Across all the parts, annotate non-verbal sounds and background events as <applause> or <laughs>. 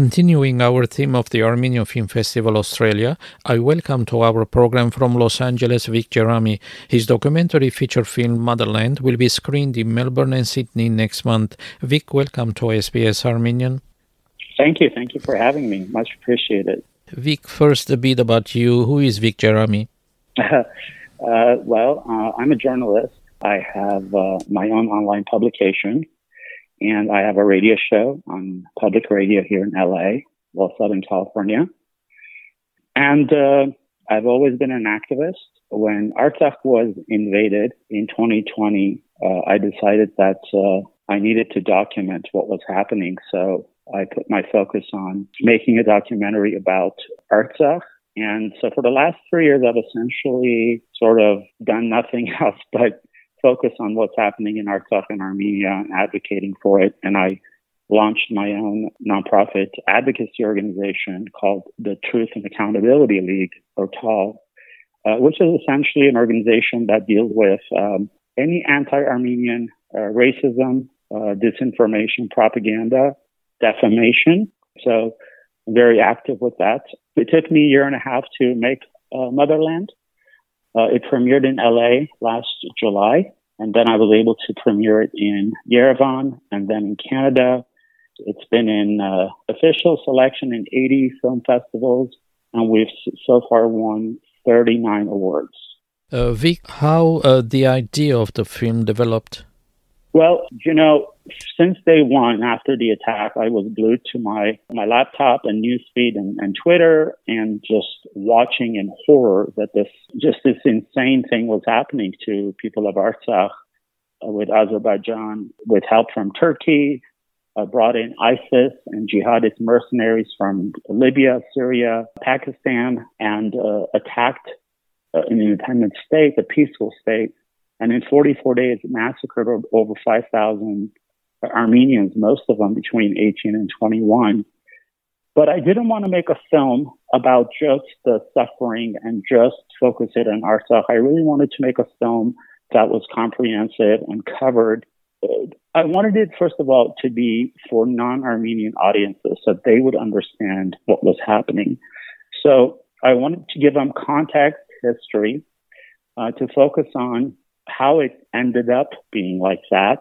Continuing our theme of the Armenian Film Festival Australia, I welcome to our program from Los Angeles Vic Gerami. His documentary feature film Motherland will be screened in Melbourne and Sydney next month. Vic, welcome to SBS Armenian. Thank you. Thank you for having me. Much appreciated. Vic, first a bit about you. Who is Vic Gerami? <laughs> uh, well, uh, I'm a journalist. I have uh, my own online publication and I have a radio show on public radio here in LA, well, Southern California. And uh, I've always been an activist. When Artsakh was invaded in 2020, uh, I decided that uh, I needed to document what was happening. So I put my focus on making a documentary about Artsakh. And so for the last three years, I've essentially sort of done nothing <laughs> else but focus on what's happening in Artsakh and Armenia and advocating for it. And I launched my own nonprofit advocacy organization called the Truth and Accountability League, or TAL, uh, which is essentially an organization that deals with um, any anti-Armenian uh, racism, uh, disinformation, propaganda, defamation. So very active with that. It took me a year and a half to make uh, Motherland. Uh, it premiered in LA last July, and then I was able to premiere it in Yerevan and then in Canada. It's been in uh, official selection in 80 film festivals, and we've so far won 39 awards. Uh, Vic, how uh, the idea of the film developed? Well, you know, since day one after the attack, I was glued to my, my laptop and newsfeed and, and Twitter and just watching in horror that this, just this insane thing was happening to people of Artsakh uh, with Azerbaijan, with help from Turkey, uh, brought in ISIS and jihadist mercenaries from Libya, Syria, Pakistan, and uh, attacked uh, an independent state, a peaceful state, and in 44 days massacred over 5,000 Armenians, most of them between 18 and 21. But I didn't want to make a film about just the suffering and just focus it on Artsakh. I really wanted to make a film that was comprehensive and covered. I wanted it, first of all, to be for non-Armenian audiences so they would understand what was happening. So I wanted to give them context, history, uh, to focus on how it ended up being like that,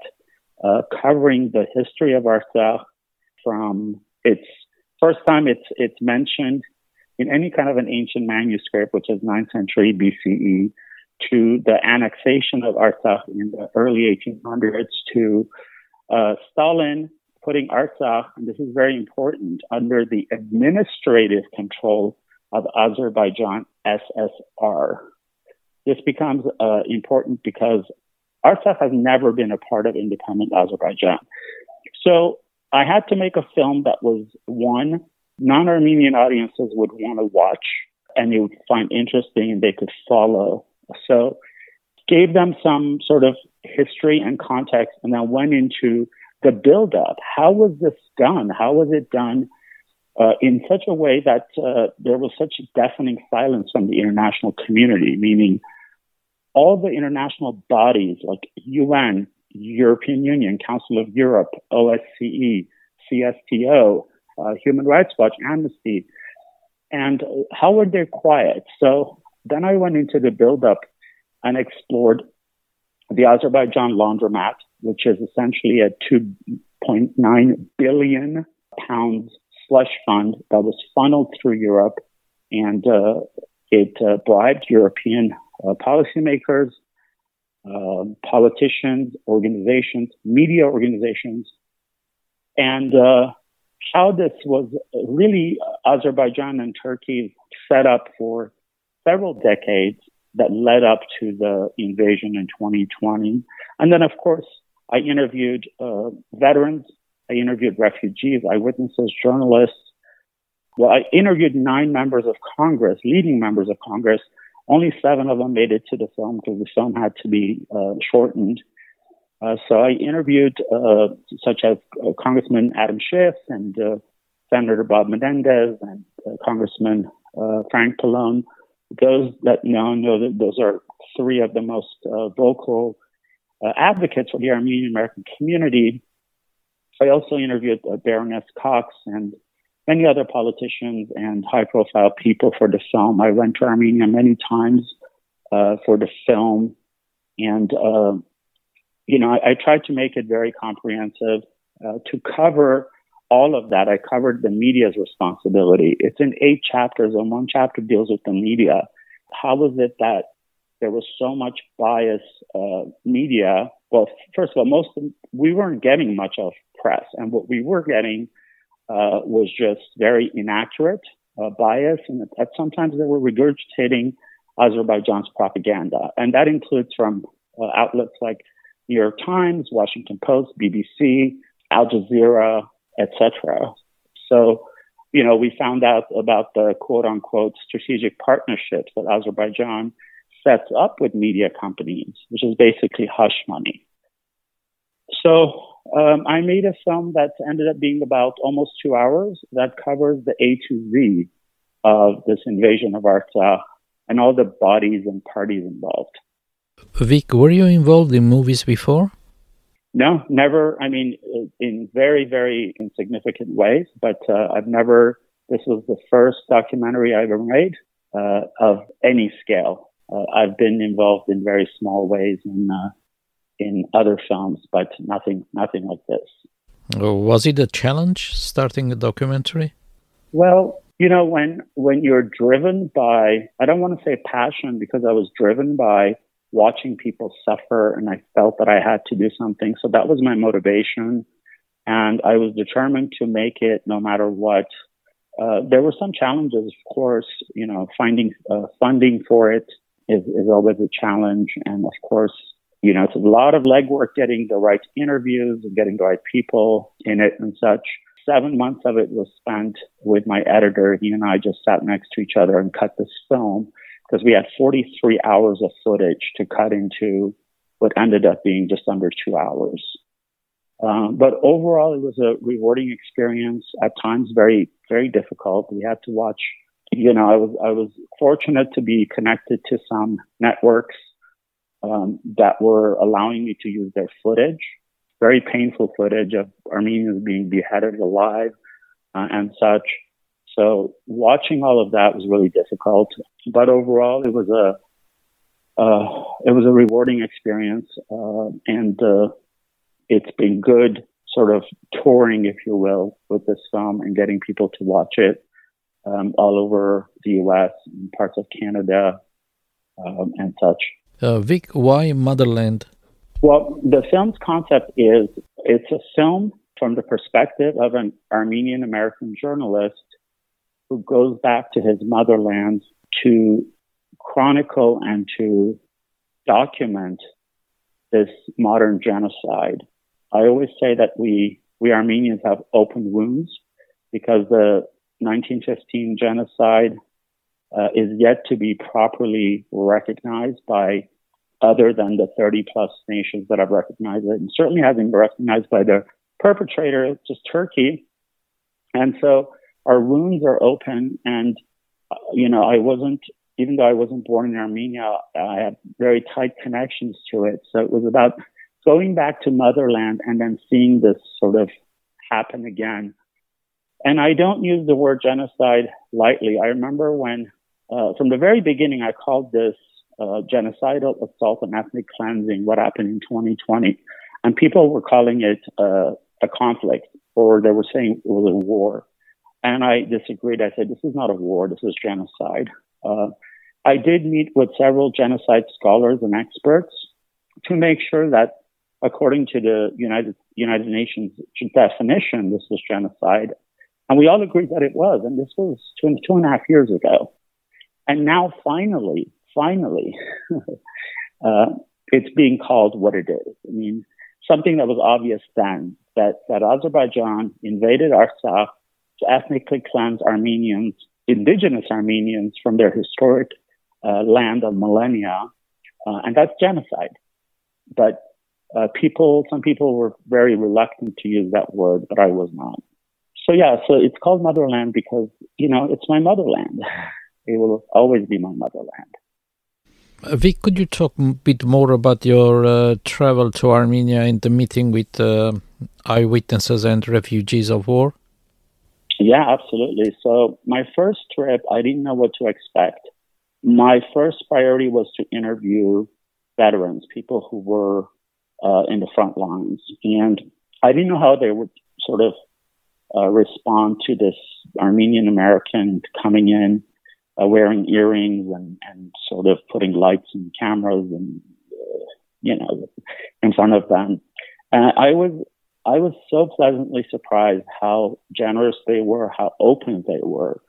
uh, covering the history of Artsakh from its first time it's it's mentioned in any kind of an ancient manuscript, which is 9th century BCE, to the annexation of Artsakh in the early 1800s, to uh, Stalin putting Artsakh, and this is very important, under the administrative control of Azerbaijan SSR. This becomes uh, important because Artsakh has never been a part of independent Azerbaijan. So I had to make a film that was one, non-Armenian audiences would want to watch and they would find interesting and they could follow. So gave them some sort of history and context and then went into the build up. How was this done? How was it done uh, in such a way that uh, there was such deafening silence from the international community, meaning all the international bodies like UN, European Union, Council of Europe, OSCE, CSTO, uh, Human Rights Watch, Amnesty, and how were they quiet? So then I went into the build-up and explored the Azerbaijan laundromat, which is essentially a 2.9 billion pounds slush fund that was funneled through Europe, and uh, it uh, bribed European uh, policymakers, uh, politicians, organizations, media organizations, and uh, how this was really Azerbaijan and Turkey set up for several decades that led up to the invasion in 2020. And then, of course, I interviewed uh, veterans, I interviewed refugees, eyewitnesses, journalists. Well, I interviewed nine members of Congress, leading members of Congress, only seven of them made it to the film because the film had to be uh, shortened. Uh, so I interviewed uh, such as uh, Congressman Adam Schiff and uh, Senator Bob Menendez and uh, Congressman Frank Pallone. Those that know know that those are three of the most vocal advocates for the Armenian American community. I also interviewed Baroness Cox and many other politicians and high profile people for the film. I went to Armenia many times uh, for the film. And, uh, you know, I, I, tried to make it very comprehensive uh, to cover all of that. I covered the media's responsibility. It's in eight chapters, and one chapter deals with the media. How was it that there was so much bias uh, media? Well, first of all, most of, we weren't getting much of press, and what we were getting uh, was just very inaccurate, uh, bias, and sometimes they were regurgitating Azerbaijan's propaganda, and that includes from uh, outlets like New York Times, Washington Post, BBC, Al Jazeera, etc. So, you know, we found out about the quote unquote strategic partnerships that Azerbaijan sets up with media companies, which is basically hush money. So um, I made a film that ended up being about almost two hours that covers the A to Z of this invasion of Artsakh and all the bodies and parties involved. Vic, were you involved in movies before? No, never. I mean, in very, very insignificant ways, but uh, I've never, this was the first documentary I ever made uh, of any scale. Uh, I've been involved in very small ways in, uh, in other films, but nothing, nothing like this. Was it a challenge starting a documentary? Well, you know, when, when you're driven by, I don't want to say passion because I was driven by watching people suffer and I felt that I had to do something. So that was my motivation. And I was determined to make it no matter what. Uh, there were some challenges, of course, you know, finding uh, funding for it is, is always a challenge. And of course, you know, it's a lot of legwork getting the right interviews and getting the right people in it and such seven months of it was spent with my editor. He and I just sat next to each other and cut this film because we had 43 hours of footage to cut into what ended up being just under two hours. Um, but overall, it was a rewarding experience. At times, very, very difficult. We had to watch. You know, I was I was fortunate to be connected to some networks um, that were allowing me to use their footage very painful footage of Armenians being beheaded alive uh, and such. So watching all of that was really difficult, but overall it was a uh, it was a rewarding experience, uh, and uh, it's been good sort of touring, if you will, with this film and getting people to watch it um, all over the U.S. and parts of Canada um, and such. Uh, Vic, why Motherland? Well, the film's concept is it's a film from the perspective of an Armenian American journalist who goes back to his motherland to chronicle and to document this modern genocide. I always say that we, we Armenians have open wounds because the 1915 genocide uh, is yet to be properly recognized by other than the 30 plus nations that have recognized it, and certainly hasn't been recognized by the perpetrator, just Turkey. And so our wounds are open, and uh, you know, I wasn't, even though I wasn't born in Armenia, I had very tight connections to it. So it was about going back to motherland and then seeing this sort of happen again. And I don't use the word genocide lightly. I remember when, uh, from the very beginning, I called this uh, genocidal assault and ethnic cleansing, what happened in 2020. And people were calling it uh, a conflict, or they were saying it was a war. And I disagreed. I said, this is not a war, this is genocide. Uh, I did meet with several genocide scholars and experts to make sure that, according to the United, United Nations definition, this was genocide. And we all agreed that it was. And this was two, two and a half years ago. And now finally, finally, <laughs> uh, it's being called what it is. I mean, something that was obvious then that, that Azerbaijan invaded Artsakh to ethnically cleanse Armenians, indigenous Armenians from their historic uh, land of millennia, uh, and that's genocide. But uh, people, some people were very reluctant to use that word, but I was not. So yeah, so it's called motherland because you know it's my motherland. <laughs> It will always be my motherland. Vic, could you talk a bit more about your uh, travel to Armenia and the meeting with uh, eyewitnesses and refugees of war? Yeah, absolutely. So my first trip, I didn't know what to expect. My first priority was to interview veterans, people who were uh, in the front lines, and I didn't know how they would sort of uh, respond to this Armenian American coming in, uh, wearing earrings and, and sort of putting lights and cameras and uh, you know in front of them. And I was I was so pleasantly surprised how generous they were, how open they were.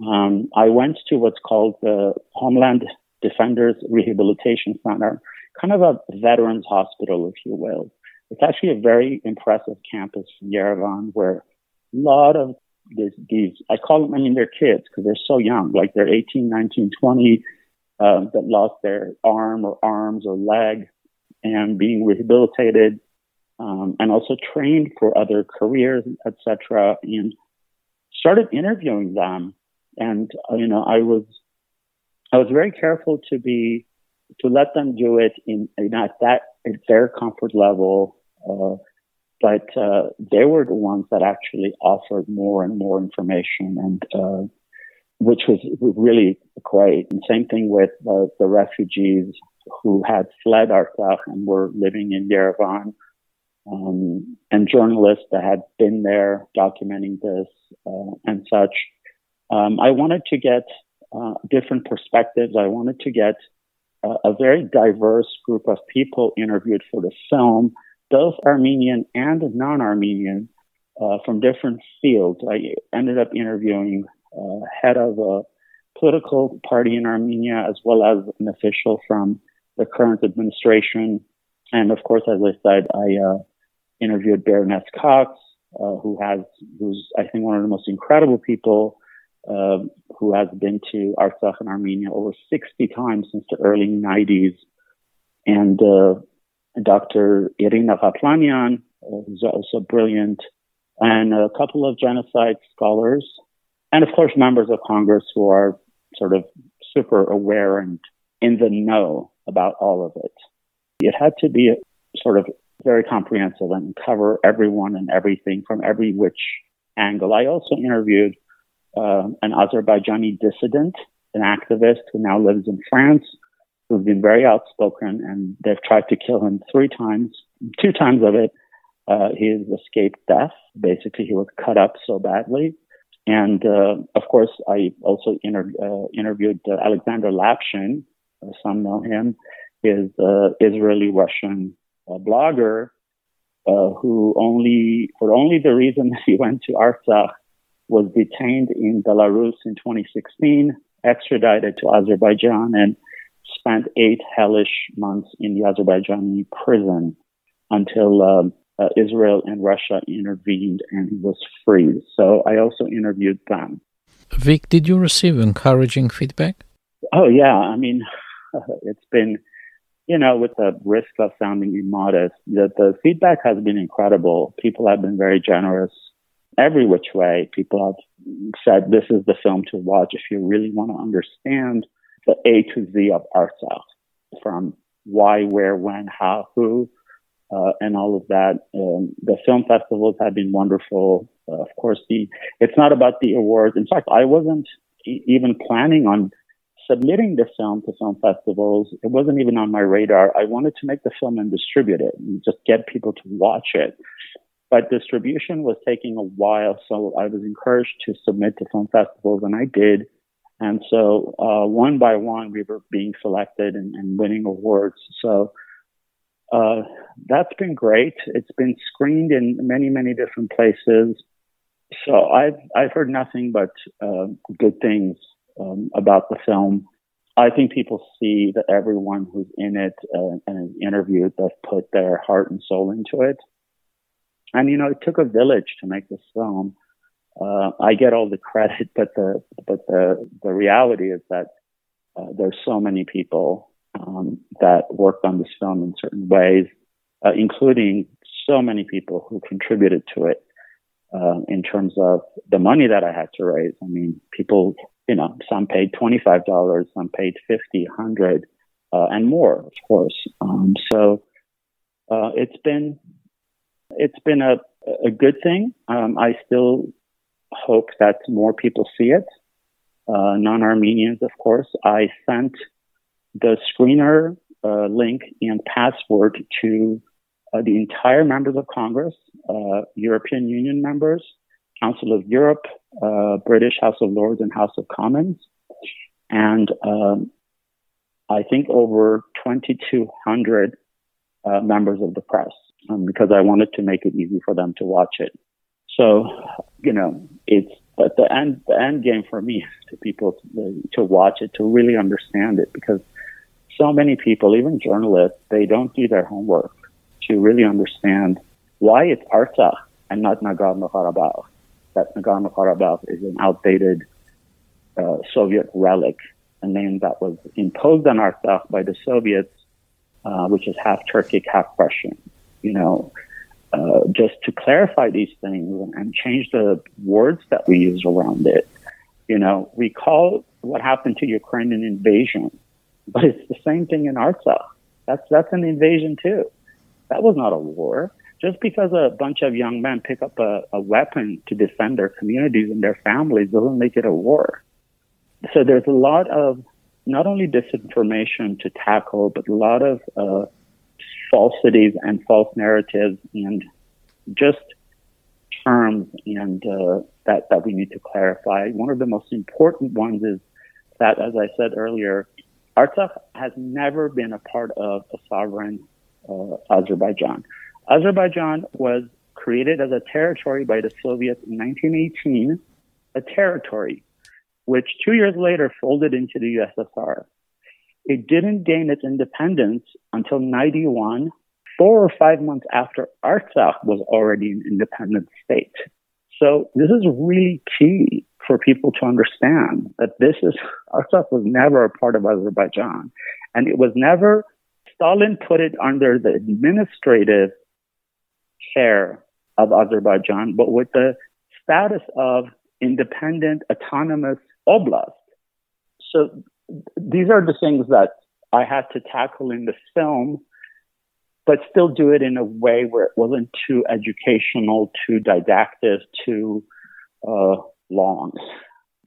Um, I went to what's called the Homeland Defenders Rehabilitation Center, kind of a veterans hospital, if you will. It's actually a very impressive campus in Yerevan where a lot of these, these I call them, I mean, they're kids because they're so young, like they're 18, 19, 20, uh, that lost their arm or arms or leg and being rehabilitated um, and also trained for other careers, etc. And started interviewing them. And uh, you know, I was I was very careful to be to let them do it in, in at that at their comfort level. Uh, but uh, they were the ones that actually offered more and more information, and uh, which was really great. And same thing with uh, the refugees who had fled Artsakh and were living in Yerevan um, and journalists that had been there documenting this uh, and such. Um, I wanted to get uh, different perspectives. I wanted to get uh, a very diverse group of people interviewed for the film, both Armenian and non-Armenian, uh, from different fields. I ended up interviewing uh, head of a political party in Armenia, as well as an official from the current administration. And of course, as I said, I uh, interviewed Baroness Cox, uh, who has, who's I think one of the most incredible people, uh, who has been to Artsakh and Armenia over 60 times since the early 90s, and uh, Dr. Irina Ghaplanyan, uh, who's also brilliant, and a couple of genocide scholars, and of course members of Congress who are sort of super aware and in the know about all of it. It had to be sort of very comprehensive and cover everyone and everything from every which angle. I also interviewed uh, an Azerbaijani dissident, an activist who now lives in France, who's been very outspoken, and they've tried to kill him three times. Two times of it, uh, he has escaped death. Basically, he was cut up so badly. And uh, of course, I also inter- uh, interviewed uh, Alexander Lapshin. some know him. Is uh, Israeli Russian a blogger uh, who only, for only the reason <laughs> that he went to Artsakh, was detained in Belarus in 2016, extradited to Azerbaijan, and spent eight hellish months in the Azerbaijani prison until um, uh, Israel and Russia intervened and he was freed. So I also interviewed them. Vic, did you receive encouraging feedback? Oh, yeah. I mean, <laughs> it's been you know, with the risk of sounding immodest, the feedback has been incredible. People have been very generous every which way. People have said this is the film to watch if you really want to understand the A to Z of Artsakh from why, where, when, how, who, uh, and all of that. Um, the film festivals have been wonderful. Uh, of course, the it's not about the awards. In fact, I wasn't e- even planning on submitting the film to film festivals, it wasn't even on my radar. I wanted to make the film and distribute it and just get people to watch it. But distribution was taking a while, so I was encouraged to submit to film festivals, and I did. And so, uh, one by one, we were being selected and, and winning awards. So, uh, that's been great. It's been screened in many, many different places. So I've I've heard nothing but uh, good things um, about the film. I think people see that everyone who's in it uh, and interviewed has put their heart and soul into it. And you know, it took a village to make this film. Uh, I get all the credit, but the but the the reality is that uh, there's so many people um, that worked on this film in certain ways, uh, including so many people who contributed to it uh, in terms of the money that I had to raise. I mean, people you know, some paid $25, some paid 50, 100, uh, and more, of course. Um, so, uh, it's been, it's been a, a good thing. Um, I still hope that more people see it. Uh, non-Armenians, of course. I sent the screener uh, link and password to uh, the entire members of Congress, uh, European Union members, Council of Europe, uh, British House of Lords, and House of Commons, and um, I think over 2,200 uh, members of the press um, because I wanted to make it easy for them to watch it. So, you know, it's but the end the end game for me to people to, to watch it to really understand it because so many people, even journalists, they don't do their homework to really understand why it's Artsakh and not Nagorno-Karabakh. That Nagorno-Karabakh is an outdated uh, Soviet relic, a name that was imposed on Artsakh by the Soviets, uh, which is half Turkic, half Russian. You know, uh, just to clarify these things and change the words that we use around it. You know, we call what happened to Ukraine an invasion, but it's the same thing in Artsakh. That's that's an invasion too. That was not a war. Just because a bunch of young men pick up a, a weapon to defend their communities and their families doesn't make it a war. So there's a lot of not only disinformation to tackle, but a lot of uh, falsities and false narratives and just terms and uh, that that we need to clarify. One of the most important ones is that, as I said earlier, Artsakh has never been a part of a sovereign uh, Azerbaijan. Azerbaijan was created as a territory by the Soviets in 1918, a territory which two years later folded into the USSR. It didn't gain its independence until 91, four or five months after Artsakh was already an independent state. So this is really key for people to understand that this is, Artsakh was never a part of Azerbaijan. And it was never, Stalin put it under the administrative care of Azerbaijan, but with the status of independent, autonomous oblast. So these are the things that I had to tackle in the film, but still do it in a way where it wasn't too educational, too didactic, too uh, long,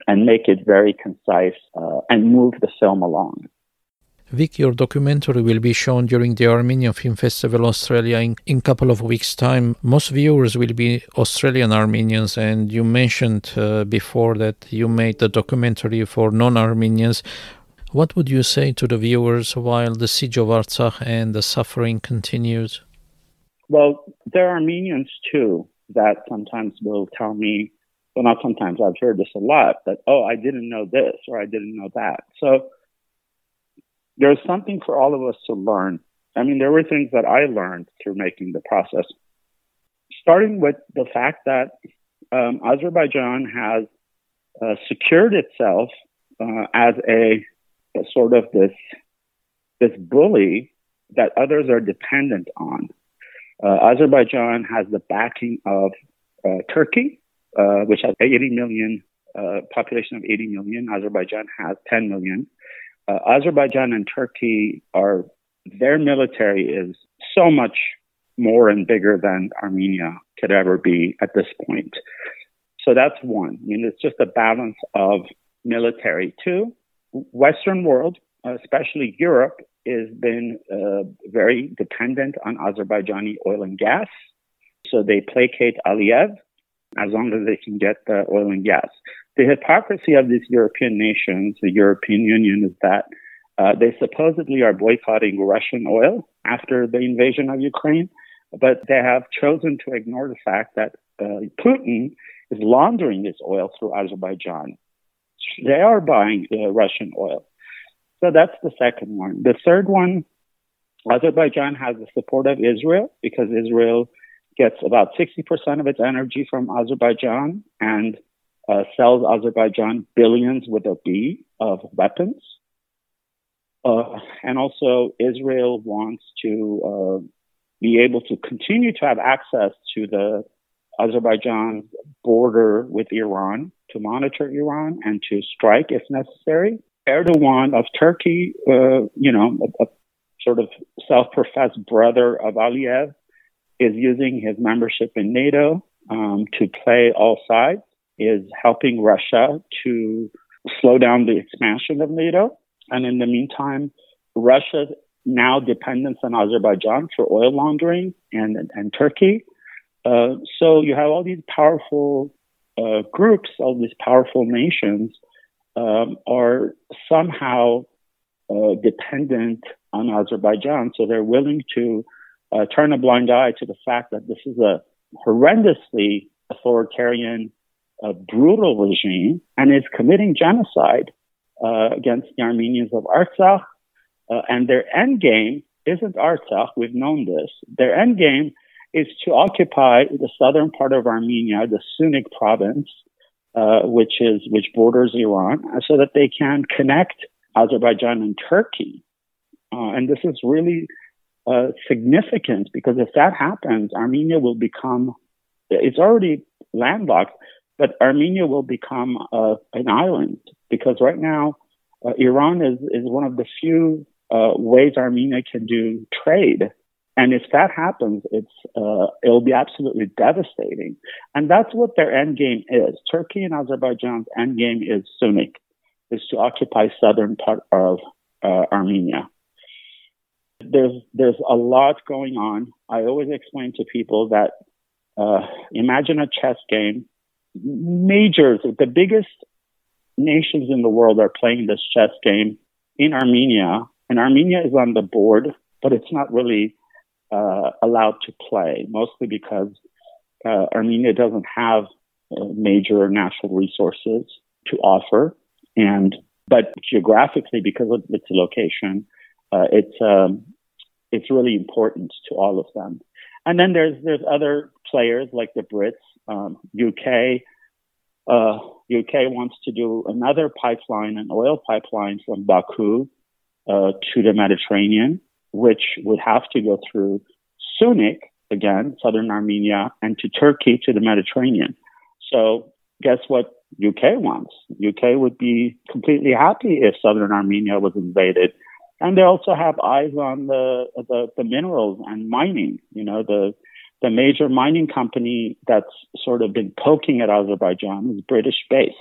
and make it very concise uh, and move the film along. Vic, your documentary will be shown during the Armenian Film Festival Australia in couple of weeks' time. Most viewers will be Australian Armenians, and you mentioned uh, before that you made the documentary for non Armenians. What would you say to the viewers while the siege of Artsakh and the suffering continues? Well, there are Armenians too that sometimes will tell me, well, not sometimes, I've heard this a lot, that, oh, I didn't know this or I didn't know that. So, there's something for all of us to learn. I mean, there were things that I learned through making the process, starting with the fact that um, Azerbaijan has uh, secured itself uh, as a, a, sort of this this bully that others are dependent on. Uh, Azerbaijan has the backing of uh, Turkey, uh, which has 80 million uh, population of 80 million. Azerbaijan has 10 million uh, Azerbaijan and Turkey are their military is so much more and bigger than Armenia could ever be at this point. So that's one. I mean, it's just a balance of military. Two, Western world, especially Europe, has been uh, very dependent on Azerbaijani oil and gas. So they placate Aliyev as long as they can get the oil and gas the hypocrisy of these European nations, the European Union, is that uh, they supposedly are boycotting Russian oil after the invasion of Ukraine, but they have chosen to ignore the fact that uh, Putin is laundering this oil through Azerbaijan. They are buying uh, Russian oil. So that's the second one. The third one, Azerbaijan has the support of Israel because Israel gets about 60% of its energy from Azerbaijan and uh, sells Azerbaijan billions with a B of weapons. Uh, and also, Israel wants to uh, be able to continue to have access to the Azerbaijan border with Iran to monitor Iran and to strike if necessary. Erdogan of Turkey, uh, you know, a, a sort of self-professed brother of Aliyev, is using his membership in NATO um, to play all sides is helping Russia to slow down the expansion of NATO. And in the meantime, Russia's now dependence on Azerbaijan for oil laundering and, and Turkey. Uh, so you have all these powerful uh, groups, all these powerful nations um, are somehow uh, dependent on Azerbaijan. So they're willing to uh, turn a blind eye to the fact that this is a horrendously authoritarian, uh, brutal regime and is committing genocide uh, against the Armenians of Artsakh. Uh, and their end game isn't Artsakh. We've known this. Their end game is to occupy the southern part of Armenia, the Syunik province, uh, which is which borders Iran, so that they can connect Azerbaijan and Turkey. Uh, and this is really uh, significant because if that happens, Armenia will become, it's already landlocked, but Armenia will become uh, an island because right now uh, Iran is, is one of the few uh, ways Armenia can do trade. And if that happens, it's uh, it'll be absolutely devastating. And that's what their end game is. Turkey and Azerbaijan's end game is Syunik, is to occupy southern part of Armenia there's there's a lot going on. I always explain to people that uh, imagine a chess game. Majors, the biggest nations in the world are playing this chess game in Armenia, and Armenia is on the board, but it's not really uh, allowed to play, mostly because uh, Armenia doesn't have uh, major natural resources to offer, and but geographically, because of its location, uh, it's um, it's really important to all of them. And then there's there's other players like the Brits, um, UK. Uh, UK wants to do another pipeline, an oil pipeline from Baku uh, to the Mediterranean, which would have to go through Syunik again, southern Armenia, and to Turkey to the Mediterranean. So guess what UK wants? UK would be completely happy if southern Armenia was invaded and they also have eyes on the, the, the minerals and mining. You know, the the major mining company that's sort of been poking at Azerbaijan is British based,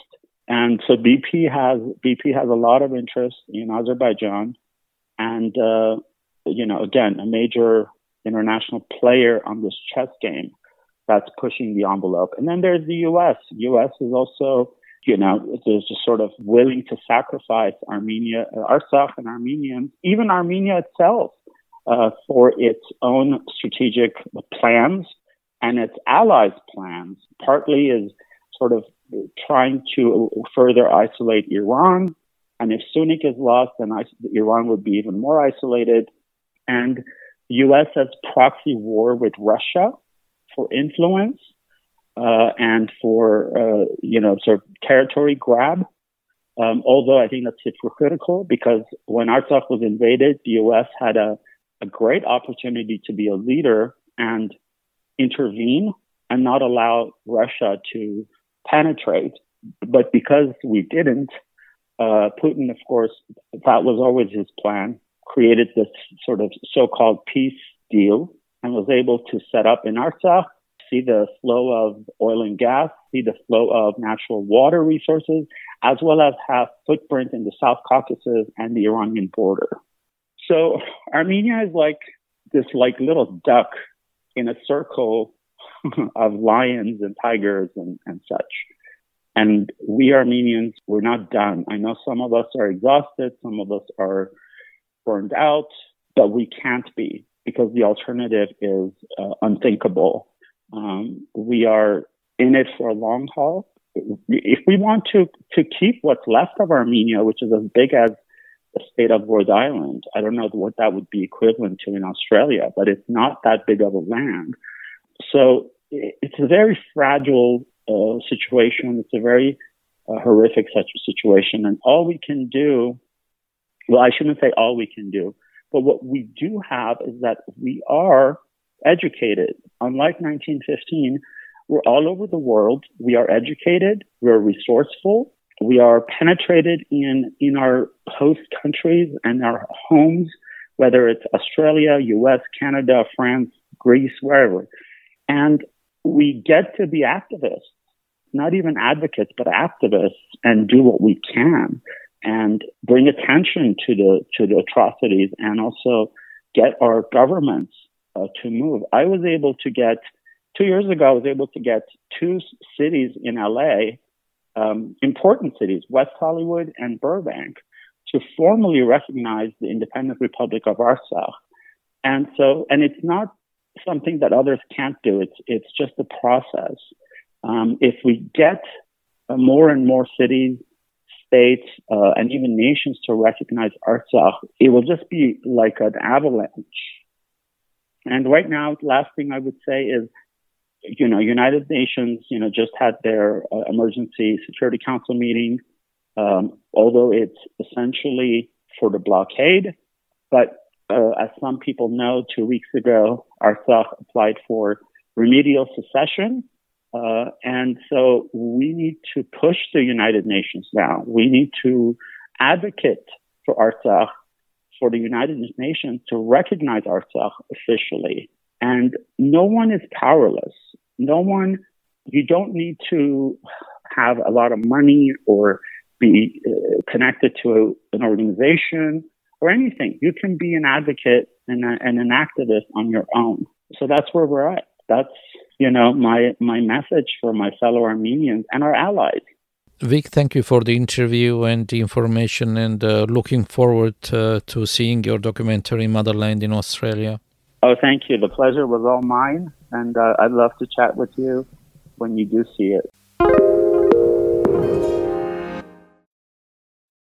and so BP has BP has a lot of interest in Azerbaijan, and uh, you know, again, a major international player on this chess game that's pushing the envelope. And then there's the U.S. U.S. is also you know, is just sort of willing to sacrifice Armenia, Artsakh and Armenians, even Armenia itself, uh, for its own strategic plans and its allies' plans. Partly is sort of trying to further isolate Iran. And if Syunik is lost, then Iran would be even more isolated. And the U.S. has proxy war with Russia for influence uh, and for uh, you know sort of territory grab. Um, although I think that's hypocritical because when Artsakh was invaded, the U.S. had a, a great opportunity to be a leader and intervene and not allow Russia to penetrate. But because we didn't, uh, Putin, of course, that was always his plan, created this sort of so-called peace deal and was able to set up in Artsakh see the flow of oil and gas, see the flow of natural water resources, as well as have footprint in the South Caucasus and the Iranian border. So Armenia is like this like little duck in a circle <laughs> of lions and tigers and, and such. And we Armenians, we're not done. I know some of us are exhausted, some of us are burned out, but we can't be because the alternative is uh, unthinkable. Um, we are in it for a long haul. If we want to, to keep what's left of Armenia, which is as big as the state of Rhode Island, I don't know what that would be equivalent to in Australia, but it's not that big of a land. So it's a very fragile uh, situation. It's a very uh, horrific such situation. And all we can do, well, I shouldn't say all we can do, but what we do have is that we are educated. Unlike 1915, we're all over the world. We are educated. We're resourceful. We are penetrated in, in our host countries and our homes, whether it's Australia, US, Canada, France, Greece, wherever. And we get to be activists. not even advocates, but activists and do what we can and bring attention to the, to the atrocities and also get our governments uh, to move. I was able to get, two years ago, I was able to get two cities in LA, um, important cities, West Hollywood and Burbank, to formally recognize the independent Republic of Artsakh. And so, and it's not something that others can't do. It's, it's just a process. Um, if we get more and more cities, states, uh, and even nations to recognize Artsakh, it will just be like an avalanche. And right now, last thing I would say is, you know, United Nations, you know, just had their uh, emergency security council meeting. Um, although it's essentially for the blockade, but uh, as some people know, two weeks ago, Artsakh applied for remedial secession. Uh, and so we need to push the United Nations now. We need to advocate for Artsakh, for the United Nations to recognize Artsakh officially. And no one is powerless. No one, you don't need to have a lot of money or be uh, connected to a, an organization or anything. You can be an advocate and, a, and an activist on your own. So that's where we're at. That's, you know, my, my message for my fellow Armenians and our allies. Vic, thank you for the interview and the information, and uh, looking forward uh, to seeing your documentary Motherland in Australia. Oh, thank you. The pleasure was all mine, and uh, I'd love to chat with you when you do see it.